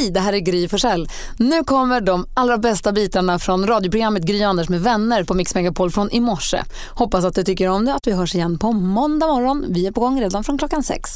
Hej, det här är Gry Forssell. Nu kommer de allra bästa bitarna från radioprogrammet Gry Anders med vänner på Mix Megapol från i morse. Hoppas att du tycker om det att vi hörs igen på måndag morgon. Vi är på gång redan från klockan sex.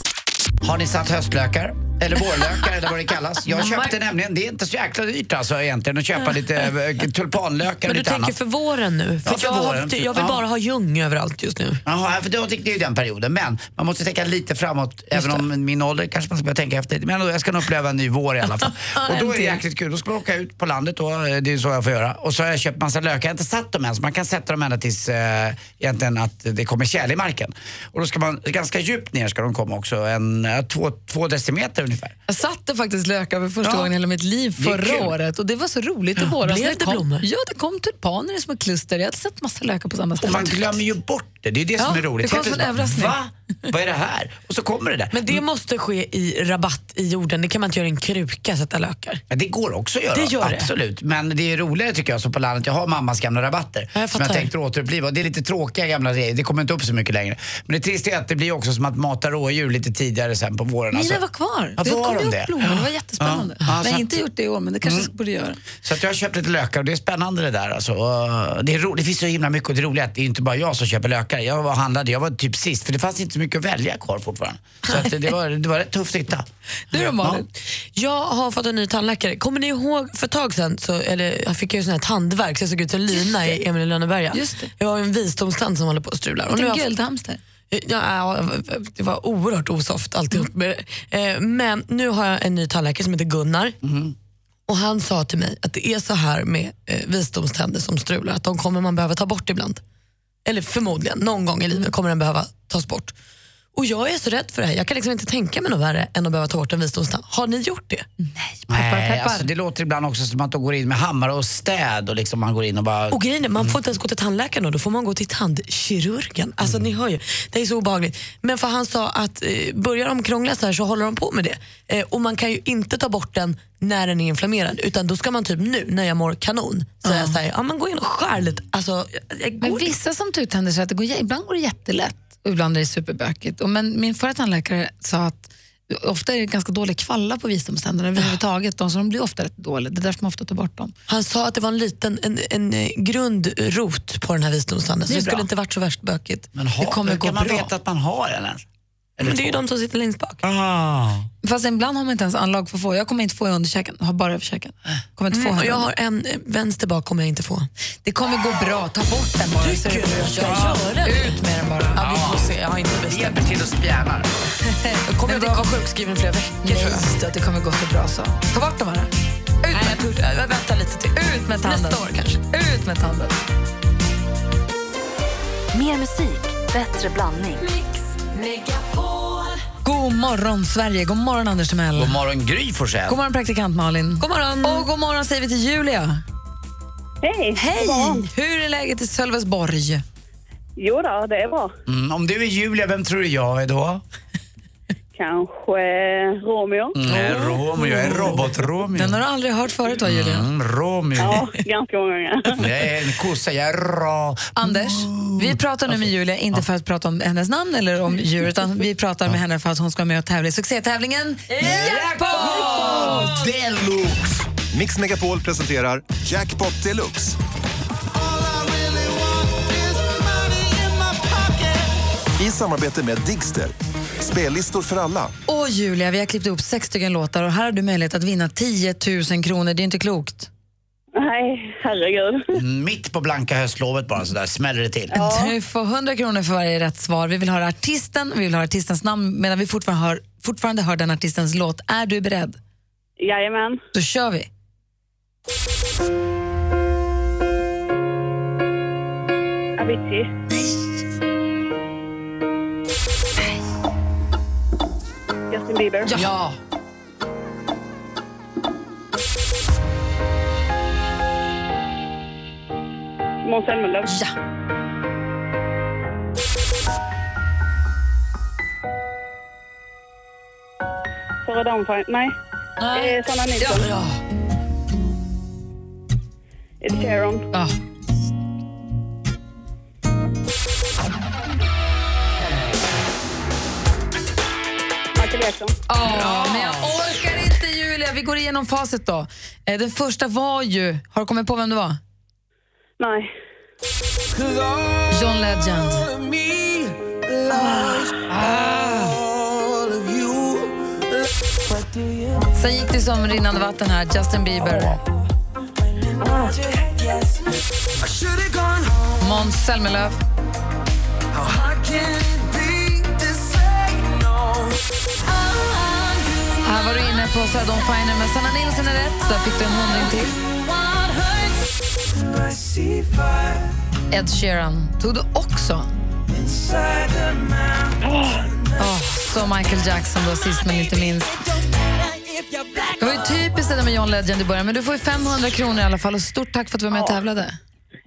Har ni satt höstlökar? Eller vårlökar eller vad det kallas. Jag köpte nämligen, det är inte så jäkla dyrt alltså egentligen att köpa lite eh, tulpanlökar Men och du lite tänker annat. för våren nu? För, Ja, för jag, har- våren. jag vill Ja. bara ha ljung överallt just nu. Jaha, för då tyckte ju den perioden. Men man måste tänka lite framåt, även om min ålder kanske man ska börja tänka efter. Men jag ska nog uppleva en ny vår i alla fall. och då är det jäkligt kul. Då ska man åka ut på landet då, eh, det är så jag får göra. Och så har jag köpt massa lökar. Jag har inte satt dem än, så man kan sätta dem ända tills eh, egentligen att det kommer tjäle i marken. Och då ska man, ganska djupt ner ska de komma också, en, eh, två, två decimeter ungefär. Jag satte faktiskt lökar för första Ja. gången i hela mitt liv förra året och det var så roligt i våras. blev det blommor? Ja, det kom tulpaner i små kluster. Jag hade sett massa lökar på samma Och ställe. man glömmer ju bort det, det är det som är roligt. det kom som en överraskning. Va? Vad är det här? Och så kommer det där. Men det måste ske i rabatt i jorden. Det kan man inte göra i en kruka, sätta lökar. Men det går också att göra. Det gör det. Absolut. Men det är roligare tycker jag så på landet. Jag har mammas gamla rabatter Ja, jag som jag tänkte återuppliva. Det är lite tråkiga gamla grejer. Det kommer inte upp så mycket längre. Men det trista är att det blir också som att mata rådjur lite tidigare sen på våren. Mina Alltså. var kvar. Ja, det var kom de det? blommor. Det var jättespännande. Ja. Ja, har att- inte gjort det i år, men det kanske jag borde göra. Så att jag har köpt lite lökar och det är spännande det där. Alltså. Det, är ro- det finns så himla mycket och det roliga är att det är inte bara jag som köper lökar. Jag var handlade, jag var typ sist för det fanns inte så mycket att välja kvar fortfarande. Så att det, var, det var rätt tufft att hitta. Du då Malin? Jag har fått en ny tandläkare. Kommer ni ihåg för ett tag sedan så, eller, jag fick ju sån här tandvärk så jag såg ut som Lina i Emil i Lönneberga. Jag har en visdomstand som håller på att strula. Och nu En guldhamster. Ja, det var oerhört osoft alltihop. det. Eh, Men nu har jag en ny tandläkare som heter Gunnar. Och Han sa till mig att det är så här med eh, visdomständer som strular, att de kommer man behöva ta bort ibland. Eller förmodligen, någon gång i livet kommer den behöva tas bort. Och jag är så rädd för det här. Jag kan liksom inte tänka mig något värre än att behöva ta bort en visdomstand. Har ni gjort det? Nej, peppar. Alltså, det låter ibland också som att de går in med hammare och städ och liksom man går in och bara... Och grejen är, man får inte ens gå till tandläkaren då, då får man gå till tandkirurgen. Alltså ni hör ju, det är så obehagligt. Men för han sa att eh, börjar de krångla så här så håller de på med det. Eh, och man kan ju inte ta bort den när den är inflammerad utan då ska man typ nu när jag mår kanon säga så här, ja gå in och skär lite. Alltså, jag, jag Men vissa som tuttänder säger att det går, ibland går det jättelätt ibland är det superbökigt. Och men min förra tandläkare sa att ofta är det ganska dålig kvalla på visdomständerna överhuvudtaget. De, så de blir ofta rätt dåliga. Det är därför man ofta tar bort dem. Han sa att det var en liten en, en grundrot på den här visdomstanden så Det skulle inte varit så värst bökigt. Men har, det kommer hur gå kan man bra. veta att man har en ens? Eller Men det är ju de som sitter längst bak. Ah. Fast ibland har man inte ens anlag för att få. Jag kommer inte få i underkäken, jag har bara överkäken. Kommer inte få Mm, och jag har en vänster bak kommer jag inte få. Det kommer gå bra, ta bort den bara. Tycker du jag ska göra det? Ut med den bara. Ja, vi får se, jag har inte bestämt. hjälper till att spjärna. Jag kommer vara sjukskriven i flera veckor tror jag. Det kommer gå så bra så. Ta bort den bara. Ut med, jag väntar lite till. ut med tanden. Nästa år kanske. Ut med tanden. Mer musik, bättre blandning. God morgon Sverige, god morgon Anders Timell. God morgon Gry Forssell. God morgon praktikant Malin. God morgon. Och god morgon säger vi till Julia. Hej! Hej! Hur är läget i Sölvesborg? Jo då, det är bra. Mm, om du är Julia, vem tror du jag är då? Kanske Romeo. Nej, Romeo. Jag är robot-Romeo. Den har du aldrig hört förut va Julia? Mm, Romeo. Ja, ganska många gånger. Är en kossa, jag är ra... Anders, vi pratar nu med Julia, inte för att prata om hennes namn eller om djur, utan vi pratar med henne för att hon ska med och tävla i succétävlingen Jackpot! Deluxe! Mix Megapol presenterar Jackpot Deluxe. I samarbete med Digster. Spellistor för alla. Och Julia, vi har klippt ihop sex stycken låtar och här har du möjlighet att vinna 10 000 kronor. Det är inte klokt. Nej, herregud. Mitt på blanka höstlovet bara sådär smäller det till. Du får 100 kronor för varje rätt svar. Vi vill höra artisten, vi vill höra artistens namn medan vi fortfarande hör, fortfarande hör den artistens låt. Är du beredd? Jajamän. Då kör vi. Avicii. Justin Bieber. Ja. Måns Zelmerlöw. Ja. Sara Dawn Nej. Nej. Eh, Sanna Nilsson. Ja. Ed Sheeran. Ja. Jackson. Ja, men jag orkar inte Julia. Vi går igenom facit då. Eh, Den första var ju, har du kommit på vem det var? Nej. John Legend. Sen gick det som rinnande vatten här, Justin Bieber. Måns Zelmerlöw. Här var du inne på Sad On Finer med Sanna Nilsson är rätt. Där fick du en hundring till. Ed Sheeran tog du också. Åh, så Michael Jackson då sist men inte minst. Det var ju typiskt det där med John Legend i början, men du får ju 500 kronor i alla fall och stort tack för att du var med och tävlade.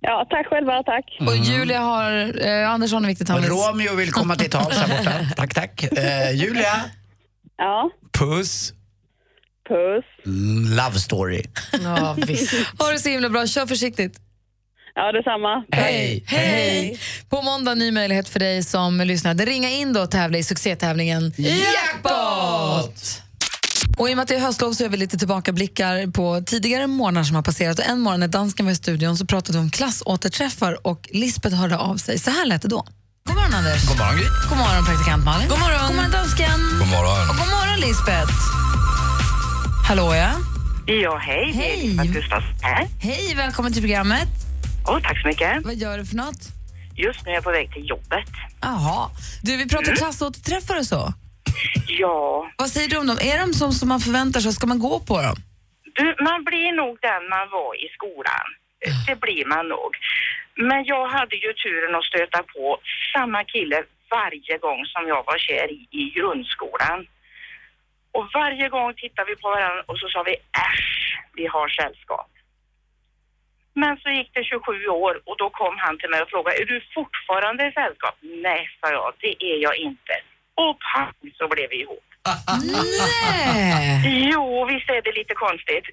Ja, tack själva, tack. Och Julia har, eh, Anders har en viktig Och. Romeo vill komma till tals här borta. Tack, tack. Eh, Julia, Ja, puss. puss. Mm, love story. Ja, visst. Ha det så himla bra, kör försiktigt. Ja, detsamma. Hej. Hej! På måndag ny möjlighet för dig som lyssnar. att Ringa in då och tävla i succétävlingen Jackpot! Och I och med att det är höstlov så gör vi lite tillbakablickar på tidigare månader som har passerat. Och en morgon när dansken var i studion så pratade vi om klassåterträffar och Lisbeth hörde av sig. Så här lät det då. God morgon Anders. God morgon Gry. God morgon praktikant Malin. God morgon. God morgon dansken. God morgon. Och god morgon Lisbeth. Hallå ja. Ja, hej. Hej. Här. Hej, välkommen till programmet. Åh, tack så mycket. Vad gör du för något? Just nu är jag på väg till jobbet. Jaha. Du, vi pratar klassåterträffar och så. Ja, Vad säger du om dem? Är de som, som man förväntar sig? Ska man gå på dem? du, man blir nog den man var i skolan. Det blir man nog. Men jag hade ju turen att stöta på samma kille varje gång som jag var kär i, i grundskolan. Och varje gång tittade vi på varandra och så sa vi äsch, vi har sällskap. Men så gick det 27 år och då kom han till mig och frågade, är du fortfarande i sällskap? Nej, sa jag, det är jag inte. Och pang så blev vi ihop. Nej! Jo, visst är det lite konstigt.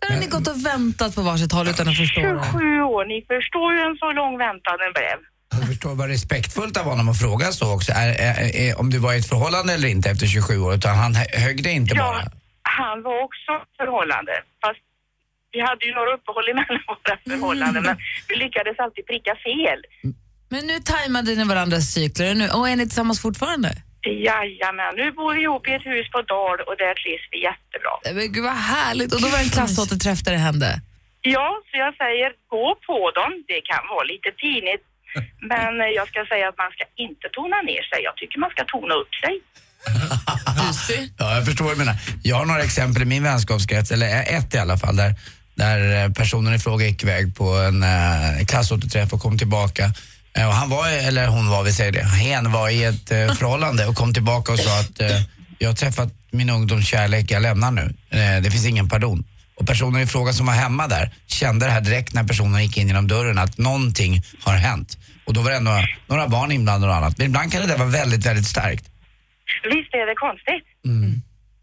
Där har ni gått och väntat på varsitt håll utan att förstå det. 27 år, ni förstår ju en så lång väntan den blev. Jag förstår vad respektfullt av honom att fråga så också. Är, är, är, om du var i ett förhållande eller inte efter 27 år. Utan han hö- högg det inte bara. Ja, han var också förhållande. Fast vi hade ju några uppehåll emellan våra förhållanden, men vi lyckades alltid pricka fel. Men nu tajmade ni varandras cykler nu, och är ni tillsammans fortfarande? Jajamän, nu bor vi ihop i ett hus på Dal och där trivs vi jättebra. Men gud vad härligt! Och då var det en klassåterträff där det hände. Ja, så jag säger gå på dem. Det kan vara lite pinigt, men jag ska säga att man ska inte tona ner sig. Jag tycker man ska tona upp sig. Ja, jag förstår vad du menar. Jag har några exempel i min vänskapskrets, eller ett i alla fall, där, där personen i fråga gick iväg på en eh, klassåterträff och kom tillbaka. Eh, och han var, eller hon var, vi säger det, hen var i ett eh, förhållande och kom tillbaka och sa att eh, jag har träffat min ungdomskärlek, jag lämnar nu. Eh, det finns ingen pardon. Och personen i fråga som var hemma där kände det här direkt när personen gick in genom dörren att någonting har hänt. Och då var det ändå några barn inblandade och annat. Men ibland kan det där vara väldigt, väldigt starkt. Visst är det konstigt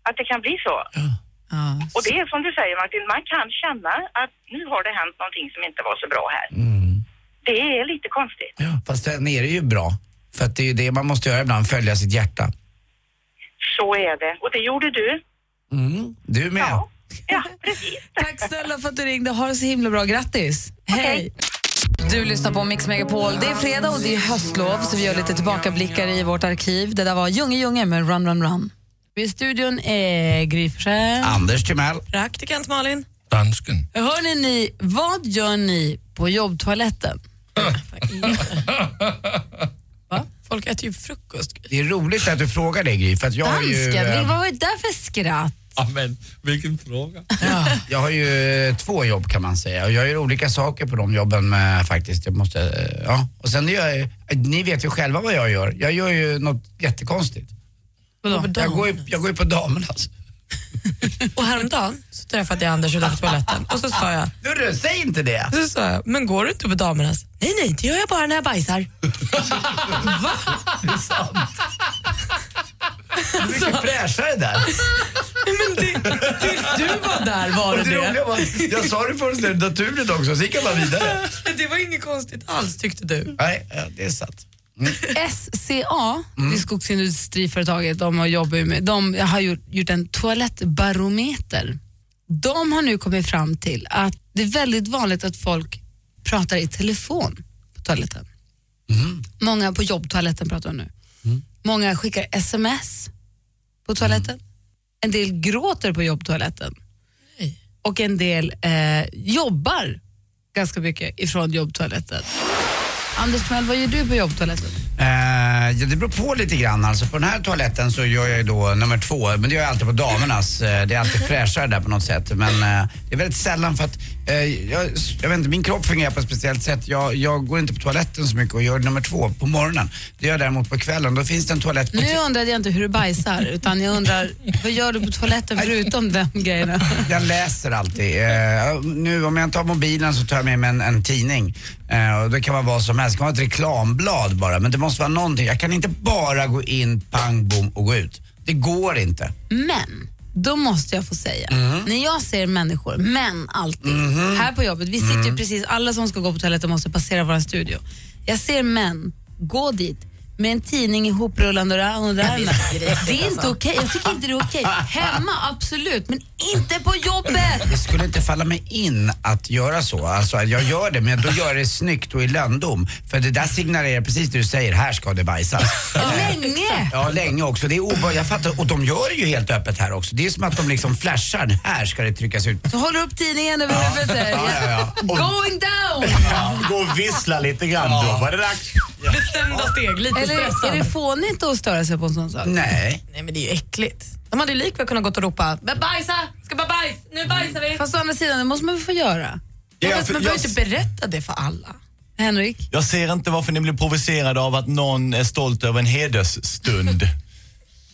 att det kan bli så. Ja. Och det är som du säger Martin, man kan känna att nu har det hänt någonting som inte var så bra här. Det är lite konstigt. Ja, fast den är det ju bra. För att det är ju det man måste göra ibland, följa sitt hjärta. Så är det. Och det gjorde du. Mm. Du med. Ja, ja precis. Tack snälla för att du ringde. Ha det så himla bra. Grattis! Hej! Du lyssnar på Mix Megapol. Det är fredag och det är höstlov så vi gör lite tillbakablickar i vårt arkiv. Det där var Junge Junge med Run Run Run. I studion är Gry. Anders Timell. Praktikant Malin. Dansken. Hörrni ni, vad gör ni på jobbtoaletten? Va? Folk äter ju frukost. Det är roligt att du frågar det Gry, för att jag har ju, Dansken, eh, vad var det där för skratt? Ja, men vilken fråga. jag har ju eh, två jobb kan man säga och jag gör olika saker på de jobben med, faktiskt. Jag måste, eh, ja. Och sen gör jag, ni vet ju själva vad jag gör. Jag gör ju något jättekonstigt. Jag går ju, jag går ju på damernas. Och häromdagen så träffade jag Anders utanför toaletten och så sa jag, Hörru, säg inte det! så sa jag, men går du inte på damernas? Nej, nej, det gör jag bara när jag bajsar. Du är mycket fräschare där. Men det, tills du var där var det det det. roliga var jag sa det fullständigt naturligt också, så gick jag bara vidare. Det var inget konstigt alls tyckte du. Nej, ja, det är sant. SCA, Mm. det är skogsindustriföretaget, de har, jobbar ju med, de har gjort, gjort en toalettbarometer. De har nu kommit fram till att det är väldigt vanligt att folk pratar i telefon på toaletten. Många på jobbtoaletten pratar de nu. Många skickar sms på toaletten. En del gråter på jobbtoaletten. Och en del eh, jobbar ganska mycket ifrån jobbtoaletten. Anders Timell, vad gör du på jobbtoaletten? Eh, ja, det beror på lite grann. Alltså, på den här toaletten så gör jag ju då nummer två, men det gör jag alltid på damernas. Eh, det är alltid fräschare där på något sätt. Men eh, det är väldigt sällan för att jag, jag vet inte, min kropp fungerar på ett speciellt sätt. Jag, jag går inte på toaletten så mycket och gör nummer två på morgonen. Det gör jag däremot på kvällen. Då finns det en toalett på Nu undrade jag inte hur du bajsar, utan jag undrar vad gör du på toaletten förutom de grejerna? Jag läser alltid. Eh, nu om jag tar mobilen så tar jag med mig en, en tidning. Eh, och det kan vara vad som helst. Det kan vara ett reklamblad bara. Men det måste vara någonting. Jag kan inte bara gå in, pang, bom och gå ut. Det går inte. Men, då måste jag få säga, Mm. när jag ser människor, män alltid, Mhm. här på jobbet, vi sitter ju Mm. precis, alla som ska gå på toaletten måste passera vår studio. Jag ser män gå dit med en tidning ihoprullande under armen. Det är inte okej, jag tycker inte det är okej. Hemma, absolut, men inte på jobbet! Det skulle inte falla mig in att göra så. Alltså, jag gör det, men då gör jag det snyggt och i lönndom. För det där signalerar precis det du säger, här ska det bajsas. Länge! Ja, länge också. Det är obe- jag fattar, och de gör det ju helt öppet här också. Det är som att de liksom flashar, här ska det tryckas ut. Så håller upp tidningen över huvudet. Ja, ja, ja. Going down! Ja, gå och vissla lite grann, då var det dags. Bestämda steg, lite stressad. är det fånigt att störa sig på en sån sak? Nej. Nej men det är ju äckligt. De hade ju likväl kunnat gått och ropa "Men bajsa, ska bara bajs, nu bajsar vi. Fast å andra sidan, det måste man väl få göra? Ja, man jag- behöver inte berätta det för alla. Henrik? Jag ser inte varför ni blir provocerade av att någon är stolt över en hedersstund.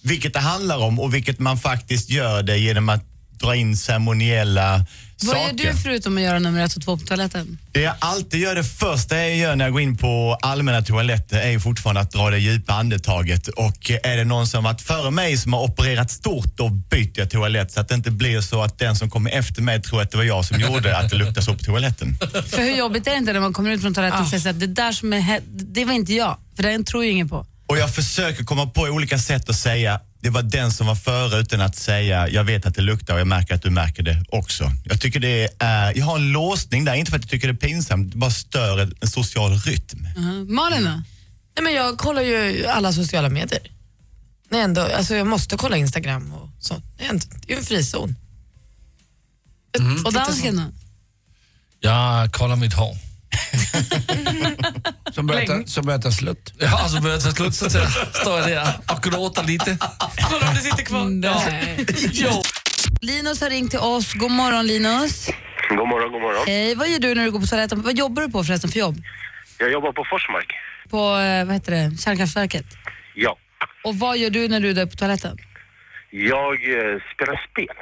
vilket det handlar om och vilket man faktiskt gör det genom att dra in ceremoniella Vad gör saker. du förutom att göra nummer ett och två på toaletten? Det jag alltid gör, det första jag gör när jag går in på allmänna toaletter är fortfarande att dra det djupa andetaget. Och är det någon som varit före mig som har opererat stort, då byter jag toalett så att det inte blir så att den som kommer efter mig tror att det var jag som gjorde att det luktar så på toaletten. För hur jobbigt är det inte när man kommer ut från toaletten och säger att det där som är det var inte jag, för den tror ju ingen på. Och jag försöker komma på olika sätt att säga det var den som var före utan att säga jag vet att det luktar och jag märker att du märker det också. Jag tycker det är, jag har en låsning där, inte för att jag tycker det är pinsamt, det bara stör en, social rytm. Uh-huh. Malin då? Nej, men jag kollar ju alla sociala medier. Nej, ändå, alltså jag måste kolla Instagram och så. Det är, ju en frizon. Och dansken då? Jag kollar mitt hår. Som börjar ta, som börjar ta slut. Ja, så börjar ta slut så står jag där och gråter lite. Kolla om det sitter kvar. Nej. Jo. Linus har ringt till oss. God morgon Linus. God morgon, god morgon. Hej, vad gör du när du går på toaletten? Vad jobbar du på förresten för jobb? Jag jobbar på Forsmark. På eh, vad heter det? kärnkraftverket? Ja. Och vad gör du när du är där på toaletten? Jag eh, spelar spel.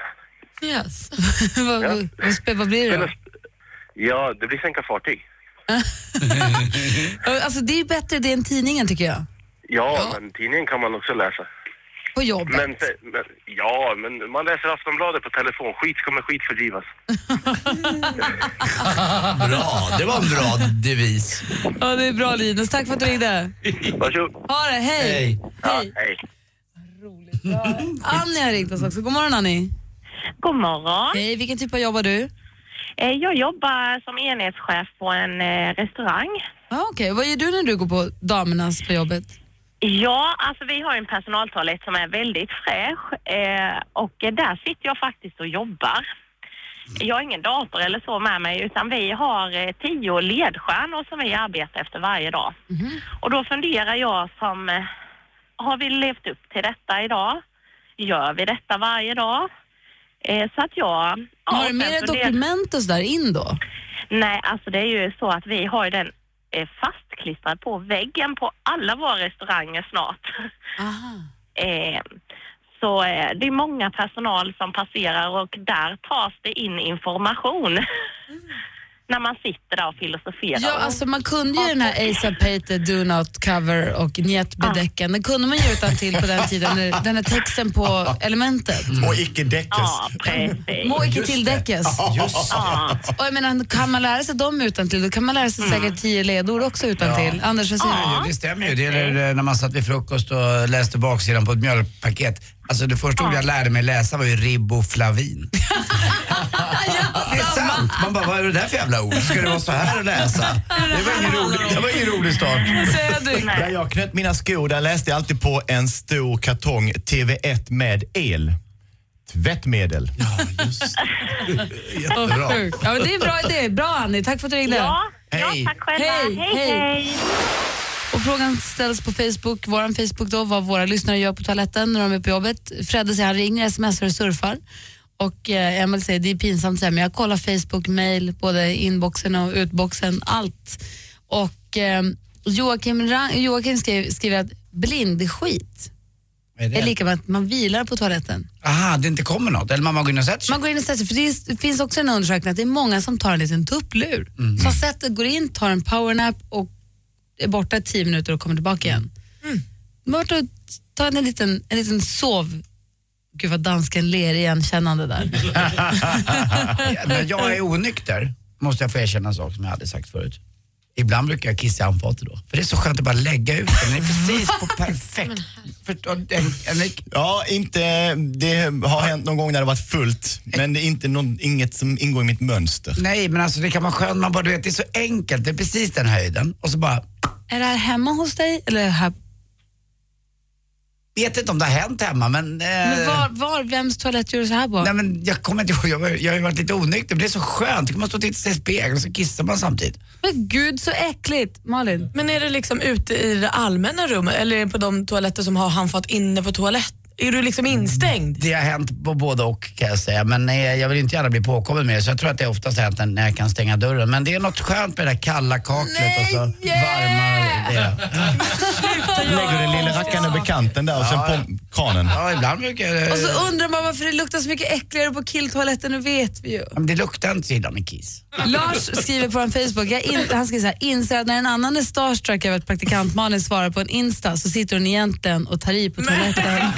Yes. vad, vad, vad, spe- vad blir det då? Ja, det blir sänka fartyg. Alltså det är bättre det än tidningen tycker jag. Ja, men tidningen kan man också läsa. På jobbet. Men, men, ja, men man läser Aftonbladet på telefon. Skit ska med skit fördrivas. Bra, det var en bra devis. Ja, det är bra Linus. Tack för att du ringde. Varsågod. Ha det, hej. Hej. Ja, hej. Annie har ringt oss också. God morgon Annie. God morgon. Hej, vilken typ av jobb har du? Eh, Jag jobbar som enhetschef på en eh, restaurang. Ah, Okej, vad gör du när du går på damernas på jobbet? Ja, alltså vi har en personaltoalett som är väldigt fräsch eh, och där sitter jag faktiskt och jobbar. Jag har ingen dator eller så med mig utan vi har tio ledstjärnor som vi arbetar efter varje dag. Och då funderar jag som, har vi levt upp till detta idag? Gör vi detta varje dag? Eh, så att jag... ja, har du med dig dokument och sådär in då? Nej, alltså det är ju så att vi har ju den eh, fastklistrad på väggen på alla våra restauranger snart. eh, så det är många personal som passerar och där tas det in information. När man sitter där och filosoferar. Ja, alltså man kunde ju den här Asa Pater, Do Not Cover och Njet Bedecken. Den kunde man ju utan till på den tiden, den här texten på elementet. Och icke däckes. Ja, precis. Må icke tilldäckes. Ja. Och jag menar, kan man lära sig dem utan till, då kan man lära sig säkert tio ledord också utan till. Anders, vad säger Ja, du? det stämmer ju. Det eh, när man satt vid frukost och läste baksidan på ett mjölkpaket. Alltså det första ordet jag lärde mig läsa var ju riboflavin. Man bara, vad är det där för jävla ord? Ska det vara så här att läsa? Det var ingen rolig, det var ingen rolig start. Där jag knöt mina skor, där läste jag alltid på en stor kartong TV1 med el. Tvättmedel. Jättebra. Åh, sjukt. ja, men det är en bra idé. Bra Annie, tack för att du ringde. Ja, Hej. ja tack själva. Hej, hej. hej. hej. Och frågan ställs på Facebook, vår Facebook då, vad våra lyssnare gör på toaletten när de är på jobbet. Fredde säger han ringer, smsar och surfar. Och eh, Emil säger det är pinsamt men jag kollar Facebook, mail, både inboxen och utboxen, allt. Och eh, Joakim, Joakim skriver, skriver att blindskit är är lika med att man vilar på toaletten. Aha, det inte kommer något. Eller man går in och sätter sig. Man går in och sätter sig, för det, är, det finns också en undersökning att det är många som tar en liten tupplur. Mm. Som sätter, går in, tar en powernap och är borta i tio minuter och kommer tillbaka igen. Mm. Bort och ta en liten, en liten sov... Gud vad dansken ler igenkännande där. När jag är onykter måste jag få erkänna en sak som jag hade sagt förut. Ibland brukar jag kissa i handfatet då. För det är så skönt att bara lägga ut den. Den är precis på perfekt. För, en, en, Ja, inte, det har hänt någon gång när det varit fullt, men det är inte någon, inget som ingår i mitt mönster. nej, men alltså det kan vara skönt. Man bara, du vet, det är så enkelt. Det är precis den höjden. Och så bara, är det här hemma hos dig? Eller här? vet inte om det har hänt hemma men... Eh, Men var, var, vems toalett gör du så här på? Nej men jag kommer inte ihåg, jag, var- jag har ju varit lite onykter men det är så skönt. Då kan man stå och titta sig i spegeln och så kissar man samtidigt. Men gud så äckligt. Malin? Men är det liksom ute i det allmänna rummet eller är det på de toaletter som har handfat inne på toalett? Är du liksom instängd? Det har hänt på både och kan jag säga. Men eh, jag vill inte gärna bli påkommen med det så jag tror att det oftast har hänt när jag kan stänga dörren. Men det är något skönt med det där kalla kaklet och så varma det. Lägger den lilla rackaren över kanten där och sen på kranen. Ja, ibland brukar jag... Och så undrar man varför det luktar så mycket äckligare på killtoaletten, nu vet vi ju. Men det luktar inte så illa med kiss. Lars skriver på en Facebook, jag in, han skriver så här, inser att när en annan är starstruck över att praktikant Malin svarar på en Insta så sitter hon egentligen och tar i på toaletten.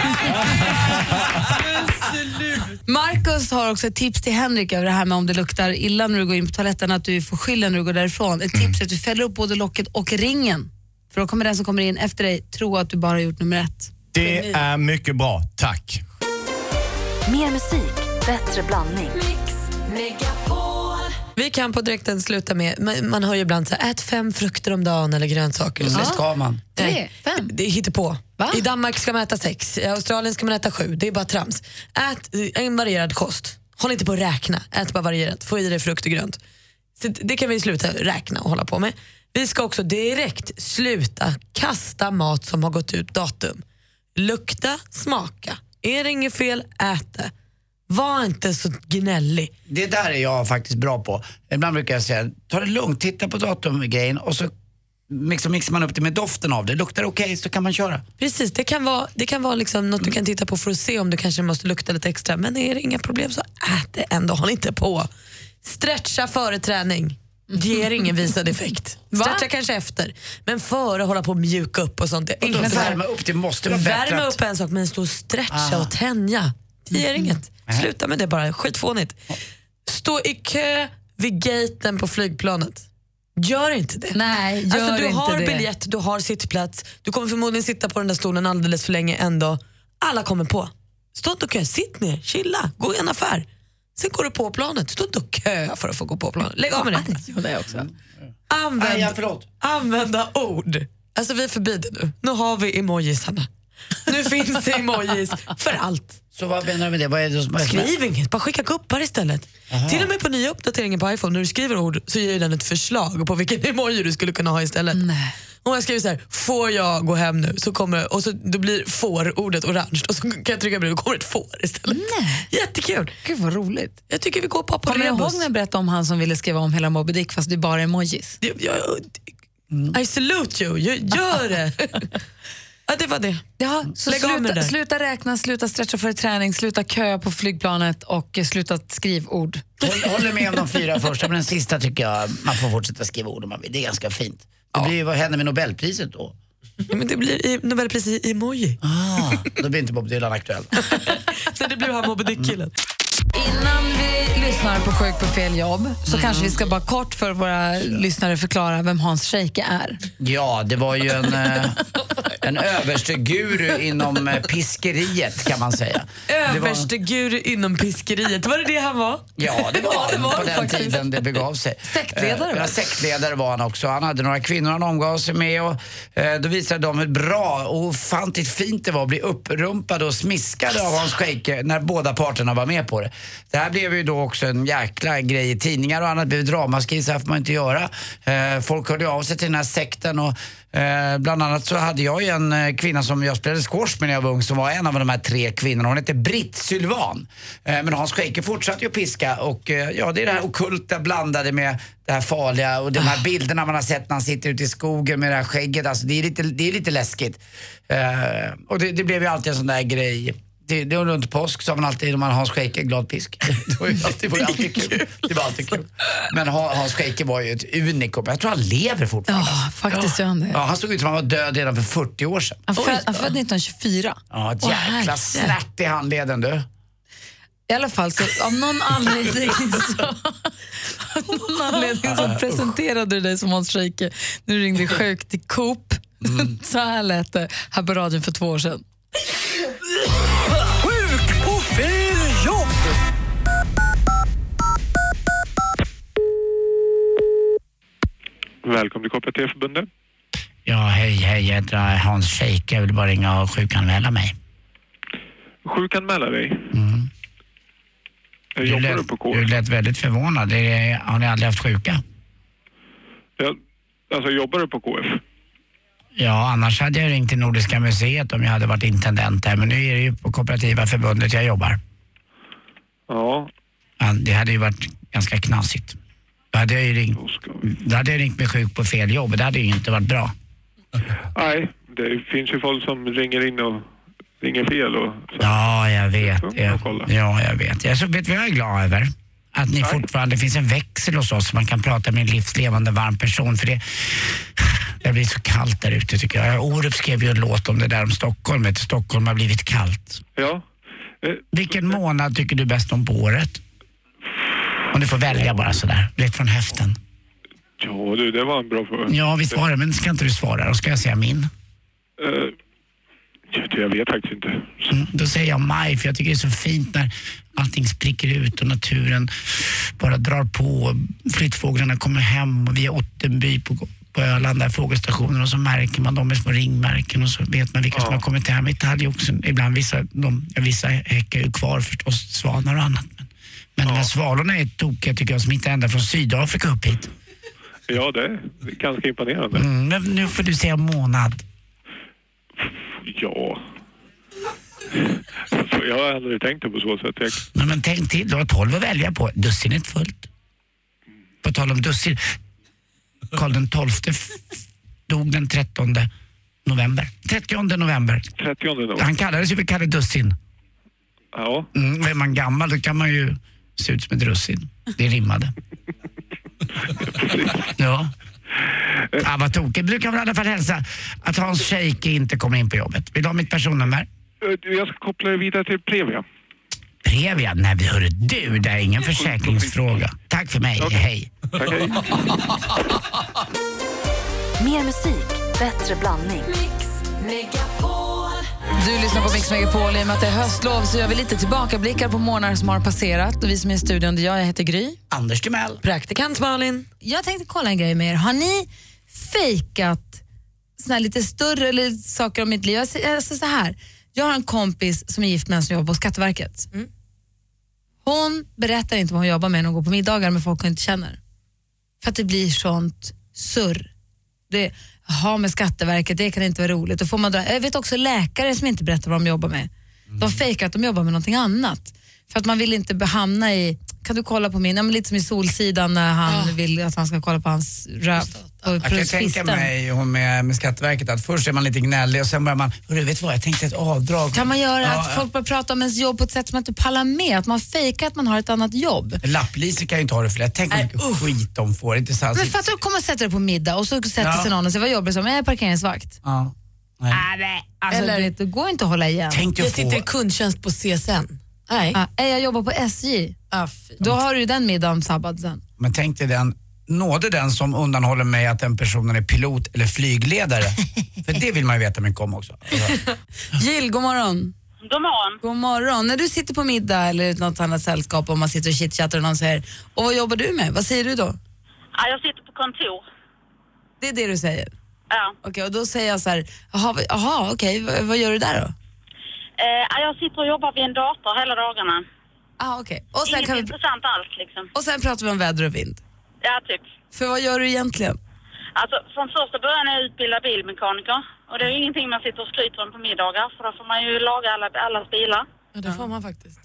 Marcus har också ett tips till Henrik över det här med om det luktar illa när du går in på toaletten, att du får skyllen när du går därifrån. Ett tips är att du fäller upp både locket och ringen. För då kommer den som kommer in efter dig tro att du bara har gjort nummer ett. Det är mycket bra, tack. Mer musik, bättre blandning. Vi kan på direkten sluta med, man, man hör ju ibland så här, ät fem frukter om dagen eller grönsaker. Det ska man. Tre, fem. Det hittar på. I Danmark ska man äta sex, i Australien ska man äta sju. Det är bara trams. Ät en varierad kost. Håll inte på att räkna, ät bara varierat. Få i dig frukt och grönt. Så det- det kan vi sluta räkna och hålla på med. Vi ska också direkt sluta kasta mat som har gått ut datum. Lukta, smaka. Är det inget fel, ät det. Var inte så gnällig. Det där är jag faktiskt bra på. Ibland brukar jag säga, ta det lugnt, titta på datumgrejen och så liksom mixar man upp det med doften av det. Luktar det okej så kan man köra. Precis, det kan vara, det kan vara liksom något du kan titta på för att se om du kanske måste lukta lite extra. Men är det inga problem så ät det ändå, håll inte på. Stretcha före träning. Ger ingen visad effekt. Stretcha kanske efter, men före hålla på och mjuka upp och sånt. Och värma upp, det måste vara bättre Värma upp en sak, men stå och stretcha Ah. och tänja. Det ger inget. Sluta med det bara, skitfånigt. Stå i kö vid gaten på flygplanet. Gör inte det. Nej, gör alltså, du inte har det. biljett, du har sittplats, du kommer förmodligen sitta på den där stolen alldeles för länge ändå. Alla kommer på. Stå inte och kö, sitt ner, chilla, gå i en affär. Sen går du på planet, stå inte och kö för att få gå på planet. Lägg av med det. Det också. Använd, Nej, ja, använda ord. Alltså vi är förbi det nu. Nu har vi emojisarna. Nu finns det emojis för allt. Så vad menar du med det? Vad är det som Skriv inget, bara skicka kuppar istället. Till och med på nya uppdateringen på iPhone, när du skriver ord så ger den ett förslag på vilken emoji du skulle kunna ha istället. Om jag skriver så här, får jag gå hem nu? Så kommer, och så, då blir får-ordet orange och så kan jag trycka på det och kommer ett får istället. Jättekul. Gud vad roligt. Jag tycker vi går på Kommer du ihåg när jag berättade om han som ville skriva om hela Moby Dick fast det är bara emojis? Jag, jag, I salute you, jag, gör det. ja, det var det. Ja, så Lägg sluta, det. sluta räkna, sluta stretcha för träning, sluta köa på flygplanet och eh, sluta skriva ord. Håll, håller med om de fyra första, men den sista tycker jag man får fortsätta skriva ord om man vill. Det är ganska fint. Det blir, ju- vad händer med Nobelpriset då? Ja, men det blir i, Nobelpris i emoji. Ah, då blir inte Bob Dylan aktuell. Så det blir han Moby Dick-killen. Innan vi lyssnar på Sjuk på fel jobb så kanske vi ska bara kort för våra lyssnare förklara vem Hans Scheike är. Ja, det var ju en, eh, En överste guru inom eh, piskeriet kan man säga. Det var- Överste guru inom piskeriet, var det det han var? Ja, det var han på den faktiskt. tiden det begav sig. Sektledare, Eh, Ja, sektledare var han också. Han hade några kvinnor han omgav sig med och då visade de hur bra och ofantligt fint det var att bli upprumpade och smiskade av Hans Scheike när båda parterna var med på det. Det här blev ju då också en jäkla grej i tidningar och annat. Det blev dramaskri, så här får man inte göra. Eh, folk hörde av sig till den här sekten och Eh, bland annat så hade jag ju en eh, kvinna som jag spelade squash med när jag var ung som var en av de här tre kvinnorna. Hon hette Britt Sylvan. Eh, men Hans Scheike fortsatte ju att piska och eh, ja, det är det här okulta blandade med det här farliga och de här bilderna man har sett när han sitter ute i skogen med det här skägget. Alltså, det, är lite, det är lite läskigt. Eh, och det, det blev ju alltid en sån där grej. Det, det runt påsk sa man alltid när man har Hans Scheike, glad pisk. Det var ju alltid, var kul. Det var alltid kul. Men Ha- Hans Scheike var ju ett unikum. Jag tror han lever fortfarande. Ja, faktiskt gör han det. Ja, han såg ut som han var död redan för 40 år sedan. Han född han född 1924. Ja, ett jäkla snärt i handleden du. I alla fall, så av någon anledning så, av någon anledning så presenterade du dig som Hans Scheike när du ringde sjuk till Coop. Så här lät det här på radion för två år sedan. Välkommen till Kooperativförbundet. Ja, hej, hej. Jag heter Hans Scheike. Jag vill bara ringa och sjukanmäla mig. Sjukanmäla dig. Mm. Eh, Jobbar du på KF? Du lät väldigt förvånad. Det har ni aldrig haft sjuka? Ja, alltså jobbar du på KF? Ja, annars hade jag ringt till Nordiska museet om jag hade varit intendent där. Men nu är det ju på Kooperativa förbundet jag jobbar. Ja. Ja, det hade ju varit ganska knasigt. Då hade jag ju ringt, då hade jag ringt mig sjuk på fel jobb. Det hade ju inte varit bra. Nej, det finns ju folk som ringer in och ringer fel och så. Ja, jag vet. Jag, ja, jag vet. Jag så vet vad jag är glad över? Att ni fortfarande, det finns en växel hos oss så man kan prata med en livslevande varm person. För det, det blir så kallt där ute tycker jag. Orup skrev ju en låt om det där om Stockholm. Att Stockholm har blivit kallt. Ja. Vilken månad tycker du bäst om på året? Om du får välja bara sådär, direkt från höften. Ja du, det var en bra fråga. Ja, visst var det, men ska inte du svara? Då ska jag säga min. Eh, jag- vet faktiskt inte. Mm, då säger jag maj, för jag tycker det är så fint när allting spricker ut och naturen bara drar på. Flyttfåglarna kommer hem och vi är Ottenby på, på Öland, där fågelstationen och så märker man dem med små ringmärken och så vet man vilka som har kommit hem. I Italien också, ibland vissa, de, ja, vissa häckar ju kvar förstås, svanar och annat. Men, men de här svalorna är tokiga tycker jag, som inte ända från Sydafrika upp hit. Ja, det är ganska imponerande. Mm, men nu får du säga månad. Ja. Jag har aldrig tänkt det på så sätt. Jag... Nej, men tänk till, du har 12 att välja på. Dussinet fullt. På tal om dussin. Karl den 12 f- dog den 13 november. 30 november. 30 november. Han kallades ju för Kalle Dussin. Ja. Mm, är man gammal då kan man ju se ut som ett russin. Det rimmade. ja. Ja, vad tokigt. Du kan väl i alla fall hälsa att Hans Scheike inte kommer in på jobbet. Vill du ha mitt personnummer? Eh, Jag ska koppla dig vidare till Previa. Previa? Nej, vi hörru du, det är ingen försäkringsfråga. Tack för mig, hej. Tack, hej. Mer musik, bättre blandning. Du lyssnar på Mix Megapol. I och med att det är höstlov så gör vi lite tillbakablickar på månader som har passerat. Och vi som är i studion, det är jag, jag heter Gry. Anders Timell. Praktikant Malin. Jag tänkte kolla en grej med er. Har ni fejkat såna här lite större eller saker om mitt liv? Jag säger- Alltså så här. Jag har en kompis som är gift med en som jobbar på Skatteverket. Hon berättar inte vad hon jobbar med när hon går på middagar med folk hon inte känner. För att det blir sånt surr. Det har med Skatteverket, det kan inte vara roligt. Då får man dra. Jag vet också läkare som inte berättar vad de jobbar med. De fejkar att de jobbar med någonting annat. För att man vill inte hamna i, kan du kolla på min, ja, men lite som i Solsidan när han vill att han ska kolla på hans röv. Jag kan ju tänka mig hon med, med Skatteverket att först är man lite gnällig och sen börjar man, "Hörru, vet vad, jag tänkte ett avdrag. Kan man göra Ja, att folk börjar prata om ens jobb på ett sätt som man inte pallar med? Att man fejkar att man har ett annat jobb? Lapplise kan ju inte ha det för lätt. Tänk hur mycket skit de får. Inte sant? Men fattar du, kommer och sätter dig på middag och så sätter Ja. sig någon och säger vad jobbar du som? Jag är parkeringsvakt. Ja. Alltså, Eller- det, det går inte att hålla igen. Tänk dig Jag att sitter i få... kundtjänst på CSN. Nej. Ja, "Äh, jag jobbar på SJ. Ah, Då har du den middagen sabbad sen. Men tänk dig den nåde den som undanhåller mig att den personen är pilot eller flygledare. För det vill man ju veta mycket om också. Jill, god morgon. God morgon. God morgon. När du sitter på middag eller något annat sällskap och man sitter och chitchattar och någon säger och vad jobbar du med? Vad säger du då? Ja, jag sitter på kontor. Det är det du säger? Ja. Okej, och då säger jag så här, jaha, okej, v- vad gör du där då? Eh, ja, jag sitter och jobbar vid en dator hela dagarna. Ah, okej. Och sen Inget kan vi- intressant alls liksom. Och sen pratar vi om väder och vind. Ja, typ. För vad gör du egentligen? Alltså, från första början är jag utbildad bilmekaniker. Och det är ju ingenting man sitter och skryter om på middagar, för då får man ju laga alla, allas bilar. Ja, det får man faktiskt.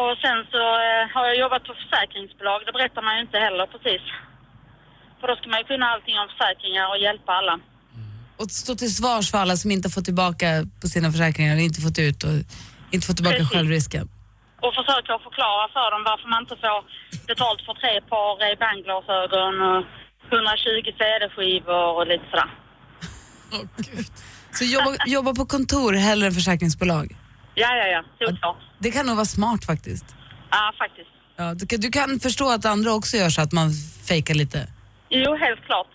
Och sen så eh, har jag jobbat på försäkringsbolag, det berättar man ju inte heller precis. För då ska man ju kunna allting om försäkringar och hjälpa alla. Och stå till svars för alla som inte fått tillbaka på sina försäkringar, inte fått ut och inte fått tillbaka Precis. självrisken. Och försöka förklara för dem varför man inte får betalt för tre par Ray-Ban-glasögon och 120 CD-skivor och lite sådär. Så jobba, jobba på kontor hellre än försäkringsbolag. Ja, ja, ja. Solklart. Det kan nog vara smart faktiskt. Ja, faktiskt. Ja, du, kan, du kan förstå att andra också gör så att man fejkar lite. Jo, helt klart.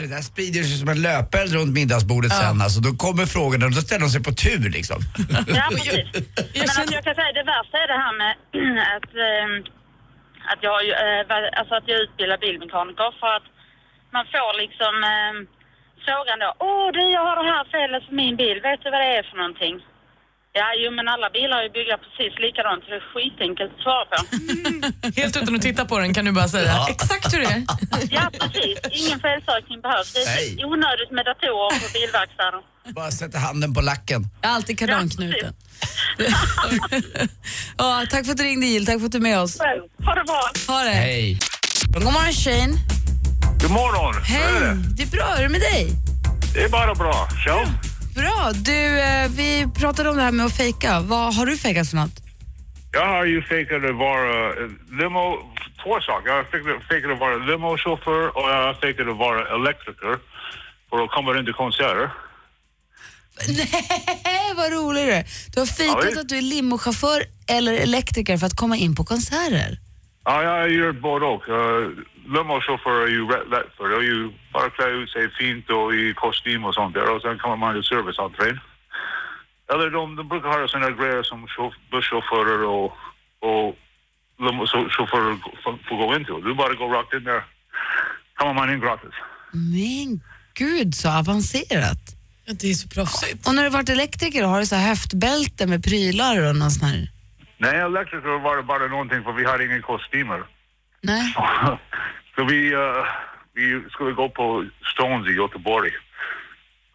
Det där sprider sig som en löpeld runt middagsbordet sen. Alltså, då kommer frågorna och då ställer de sig på tur liksom. Ja, precis. Men alltså, jag kan säga det värsta är det här med att, ehm, att, jag, eh, alltså att jag utbildar bilmekaniker för att man får liksom ehm, frågan då. Åh du, jag har det här felet för min bil. Vet du vad det är för någonting? Ja, jo men alla bilar är ju byggda precis likadant så det är skitenkelt att svara på. Helt utan att titta på den kan du bara säga Ja. exakt hur det är. Ja, precis. Ingen felsökning behövs. Det är Nej. onödigt med datorer på bilverkstaden. Bara sätta handen på lacken. Alltid kardanknuten. ja, tack för att du ringde Jill, tack för att du är med oss. Ha det bra. Ha det. Hej. God morgon Shane. God morgon. Hej, det är bra. Hur är det med dig? Det är bara bra. Själv? Bra. Du, eh, vi pratade om det här med att fejka. Vad har du fejkat för något? Jag har ju fejkat att vara eh, limo, två saker. Jag har fejkat- att vara limochaufför och jag har fejkat att vara elektriker för att komma in till konserter. Nej, vad rolig du är. Du har Ja, fejkat visst. att du är limochaufför eller elektriker för att komma in på konserter. Ja, jag gör både och. Limochaufför är ju rätt lätt för det är ju bara klä ut sig fint och i kostym och sånt där och sen kommer man till serviceentrén. Eller de, de brukar ha sådana grejer som chauf- busschaufförer och, och limochaufförer får, får gå in till. Du bara går rakt in där. kommer man in gratis. Men gud så avancerat. Det är så proffsigt. Och när du varit elektriker har du så här höftbälte med prylar och någon sån här? Nej, elektriker var det bara någonting för vi har ingen kostymer. Nej. Så vi, uh, vi skulle gå på Stones i Göteborg.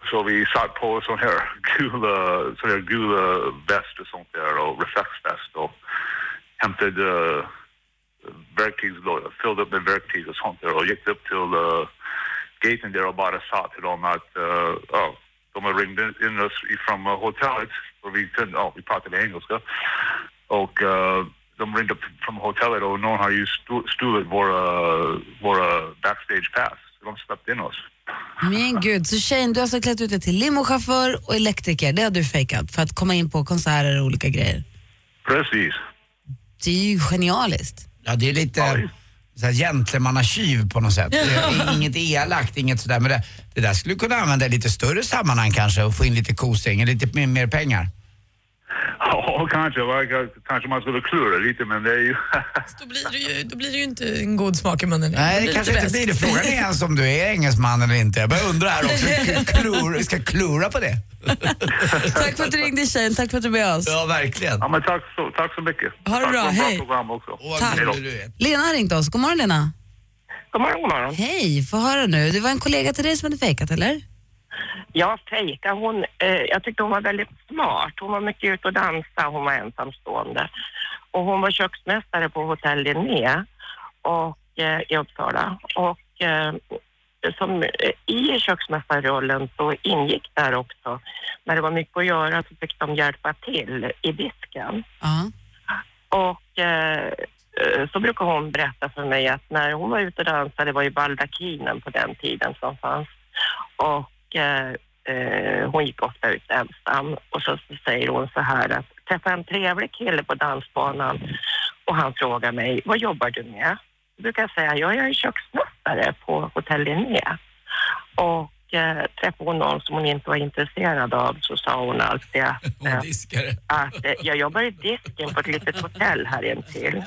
Så vi satt på sån här gula, sån här gula väst och sånt där och reflexväst och hämtade eh, uh, verktyg, fyllde upp med verktyg och sånt där och gick upp till uh, gaten där och bara sa till dem att uh, oh, de har ringt in- oss från uh, hotellet och vi kunde, oh, vi pratade engelska och uh, de ringde upp från hotellet och någon har ju stu- stulit våra, våra backstage pass. Så de släppte in oss. Men gud, så tjejen, du har alltså klätt ut dig till limochaufför och elektriker. Det har du fejkat för att komma in på konserter och olika grejer. Precis. Det är ju genialiskt. Ja, det är lite gentlemannakyv på något sätt. Det är inget elakt, inget sådär. Men det, det där skulle du kunna använda i lite större sammanhang kanske och få in lite kosing, lite mer pengar. Ja, kanske. Kanske man skulle klura lite, men det är ju... Då blir, det ju, då blir det ju inte en god smak i munnen. Nej, det kanske inte blir det. Frågan är ens om du är engelsman eller inte. Jag börjar undra här också. Klur, vi ska klura på det. Tack för att du ringde tjejen, tack för att du är med oss. Ja, verkligen. Ja, men tack så, tack så mycket. Ha det Tack bra, för ett bra hej. program också. Tack. Hej då. Lena har ringt oss. God morgon Lena. God morgon, god morgon. Hej, få höra nu. Det var en kollega till dig som hade fejkat eller? Ja, fejka. Hon, eh, jag tyckte hon var väldigt smart. Hon var mycket ute och dansa. Hon var ensamstående. Och hon var köksmästare på Hotell Linné och, eh, i Uppsala. Och eh, som, eh, i köksmästarrollen så ingick där också, när det var mycket att göra så fick de hjälpa till i disken. Ja. Och eh, eh, så brukar hon berätta för mig att när hon var ute och dansade, det var ju baldakinen på den tiden som fanns, och eh, eh, hon gick ofta ut ensam och så säger hon så här att träffa en trevlig kille på dansbanan och han frågar mig, vad jobbar du med? Då brukar jag säga, ja, jag är köksmästare. på hotell Linné. Och eh, träffade hon någon som hon inte var intresserad av så sa hon alltid att, eh, att eh, jag jobbar i disken på ett litet hotell här intill.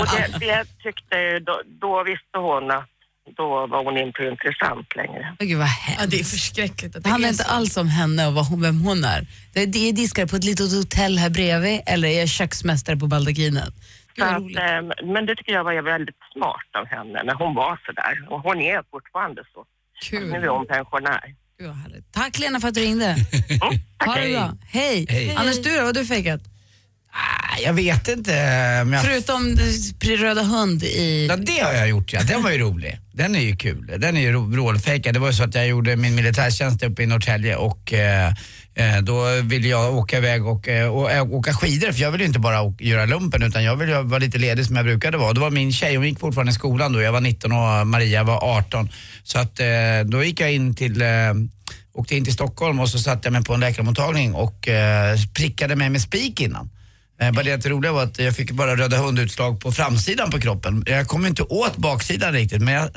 Och det, det tyckte jag, då, då visste hon att då var hon inte intressant längre. Gud vad hemskt. Ja, det är förskräckligt. Att Det handlar inte alls om henne och vad hon, vem hon är. Det är, det är diskar på ett litet hotell här bredvid eller är jag köksmästare på baldakinen. Så att, eh, men det tycker jag var väldigt smart av henne när hon var så där. Och hon är fortfarande så. Kul. Nu är hon pensionär. Gud. Tack Lena för att du ringde. ha det Hej. bra. Hej. Hej. Anders, du då? Vad har du fejkat? Jag vet inte. Men jag... Förutom röda hund i... Ja, det har jag gjort ja. Den var ju rolig. Den är ju kul. Den är ju rålfejkad. Det var ju så att jag gjorde min militärtjänst uppe i Norrtälje och eh, eh, då ville jag åka iväg och, eh, och, åka skidor för jag ville ju inte bara å- göra lumpen utan jag ville vara lite ledig som jag brukade vara. Då var min tjej, hon gick fortfarande i skolan då. Jag var 19 och Maria var 18. Så att eh, då gick jag in till eh, åkte in till Stockholm och så satte jag mig på en läkarmottagning och eh, prickade mig med spik innan. Eh, bara det att det roliga var att jag fick bara röda hundutslag på framsidan på kroppen. Jag kom inte åt baksidan riktigt men jag,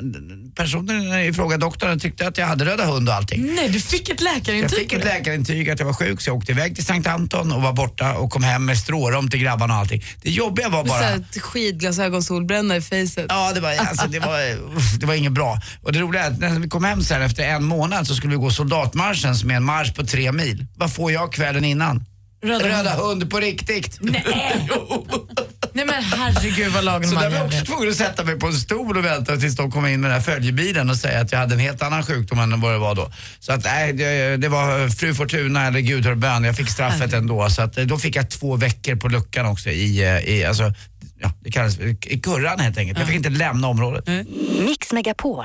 personen i fråga, doktorn, tyckte att jag hade röda hund och allting. Nej, du fick ett läkarintyg Jag fick ett läkarintyg att jag var sjuk så jag åkte iväg till Sankt Anton och var borta och kom hem med strårom till grabbarna och allting. Det jobbiga var bara... skidglasögon, solbränna i facet. Ja, det var, alltså, det, var, det var inget bra. Och det roliga är att när vi kom hem sen efter en månad så skulle vi gå soldatmarschen som är en marsch på tre mil. Vad får jag kvällen innan? Röda Röda hund på riktigt. Nej. Nej men herregud vad lagen Så där var jag också tvungen att sätta mig på en stol och vänta tills de kom in med den här följebilen och säga att jag hade en helt annan sjukdom än vad det var då. Så att nej, det, det var fru Fortuna eller Gud hör bön. Jag fick straffet ändå. Så att, eh, då fick jag två veckor på luckan också i, eh, i alltså, ja, det kallas i kurran helt enkelt. Jag fick inte lämna området. Mix Megapol.